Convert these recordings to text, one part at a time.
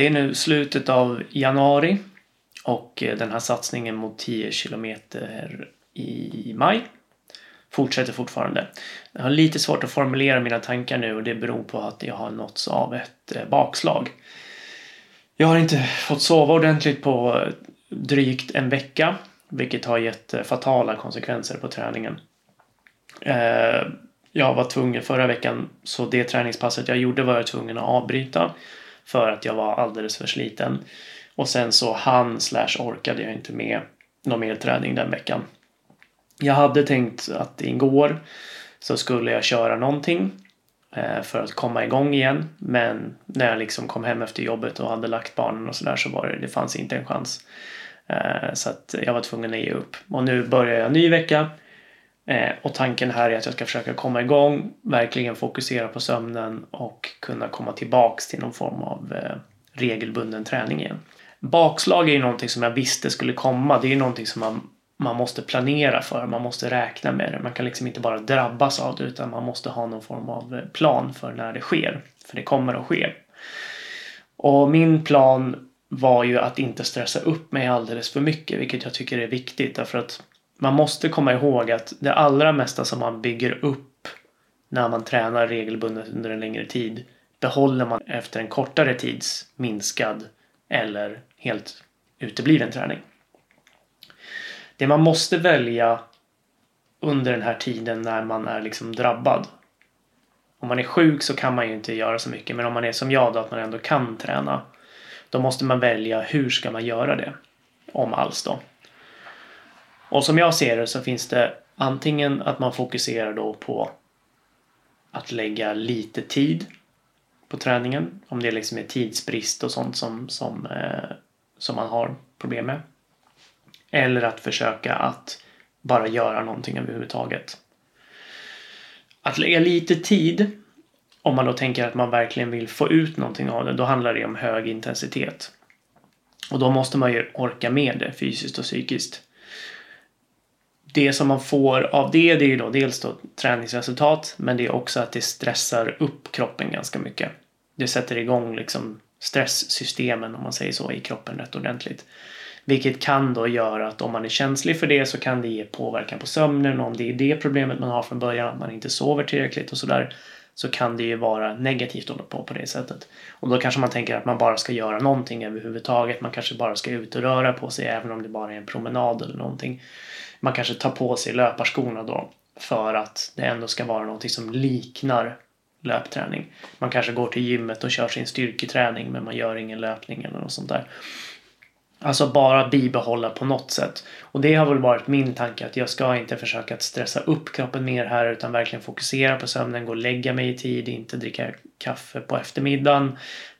Det är nu slutet av januari och eh, den här satsningen mot 10 kilometer i maj fortsätter fortfarande. Jag har lite svårt att formulera mina tankar nu och det beror på att jag har nåtts av ett eh, bakslag. Jag har inte fått sova ordentligt på drygt en vecka vilket har gett eh, fatala konsekvenser på träningen. Jag var tvungen förra veckan, så det träningspasset jag gjorde var jag tvungen att avbryta för att jag var alldeles för sliten. Och sen så han slash orkade jag inte med någon mer träning den veckan. Jag hade tänkt att igår så skulle jag köra någonting eh, för att komma igång igen. Men när jag liksom kom hem efter jobbet och hade lagt barnen och sådär så var det, det fanns inte en chans. Eh, så att jag var tvungen att ge upp. Och nu börjar jag en ny vecka. Eh, och tanken här är att jag ska försöka komma igång, verkligen fokusera på sömnen och kunna komma tillbaks till någon form av eh, regelbunden träning igen. Bakslag är ju någonting som jag visste skulle komma. Det är ju någonting som man, man måste planera för. Man måste räkna med det. Man kan liksom inte bara drabbas av det utan man måste ha någon form av eh, plan för när det sker. För det kommer att ske. Och min plan var ju att inte stressa upp mig alldeles för mycket, vilket jag tycker är viktigt. Därför att man måste komma ihåg att det allra mesta som man bygger upp när man tränar regelbundet under en längre tid behåller man efter en kortare tids minskad eller helt utebliven träning. Det man måste välja under den här tiden när man är liksom drabbad. Om man är sjuk så kan man ju inte göra så mycket men om man är som jag då att man ändå kan träna. Då måste man välja hur ska man göra det? Om alls då. Och som jag ser det så finns det antingen att man fokuserar då på att lägga lite tid på träningen. Om det liksom är tidsbrist och sånt som, som, eh, som man har problem med. Eller att försöka att bara göra någonting överhuvudtaget. Att lägga lite tid, om man då tänker att man verkligen vill få ut någonting av det, då handlar det om hög intensitet. Och då måste man ju orka med det fysiskt och psykiskt. Det som man får av det, det är ju då dels då träningsresultat, men det är också att det stressar upp kroppen ganska mycket. Det sätter igång liksom stresssystemen om man säger så i kroppen rätt ordentligt. Vilket kan då göra att om man är känslig för det så kan det ge påverkan på sömnen och om det är det problemet man har från början, att man inte sover tillräckligt och sådär så kan det ju vara negativt att hålla på på det sättet. Och då kanske man tänker att man bara ska göra någonting överhuvudtaget. Man kanske bara ska ut och röra på sig även om det bara är en promenad eller någonting. Man kanske tar på sig löparskorna då för att det ändå ska vara någonting som liknar löpträning. Man kanske går till gymmet och kör sin styrketräning men man gör ingen löpning eller något sånt där. Alltså bara bibehålla på något sätt. Och det har väl varit min tanke att jag ska inte försöka att stressa upp kroppen mer här utan verkligen fokusera på sömnen, gå och lägga mig i tid, inte dricka kaffe på eftermiddagen.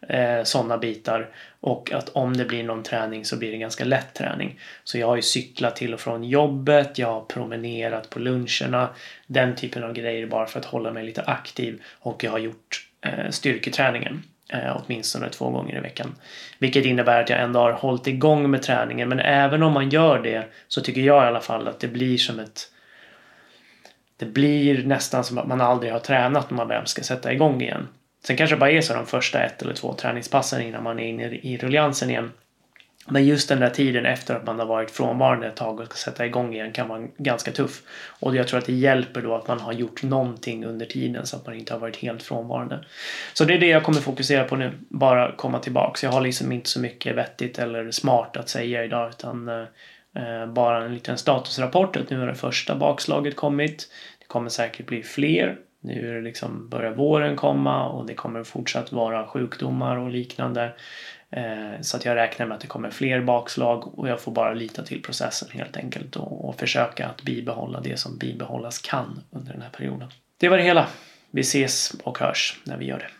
Eh, Sådana bitar. Och att om det blir någon träning så blir det ganska lätt träning. Så jag har ju cyklat till och från jobbet, jag har promenerat på luncherna. Den typen av grejer bara för att hålla mig lite aktiv. Och jag har gjort eh, styrketräningen eh, åtminstone två gånger i veckan. Vilket innebär att jag ändå har hållit igång med träningen. Men även om man gör det så tycker jag i alla fall att det blir som ett det blir nästan som att man aldrig har tränat när man väl ska sätta igång igen. Sen kanske det bara är så de första ett eller två träningspassen innan man är inne i rulliansen igen. Men just den där tiden efter att man har varit frånvarande ett tag och ska sätta igång igen kan vara ganska tuff. Och jag tror att det hjälper då att man har gjort någonting under tiden så att man inte har varit helt frånvarande. Så det är det jag kommer fokusera på nu. Bara komma tillbaks. Jag har liksom inte så mycket vettigt eller smart att säga idag utan eh, bara en liten statusrapport att nu har det första bakslaget kommit. Det kommer säkert bli fler. Nu är det liksom, börjar våren komma och det kommer fortsatt vara sjukdomar och liknande. Eh, så att jag räknar med att det kommer fler bakslag och jag får bara lita till processen helt enkelt och försöka att bibehålla det som bibehållas kan under den här perioden. Det var det hela. Vi ses och hörs när vi gör det.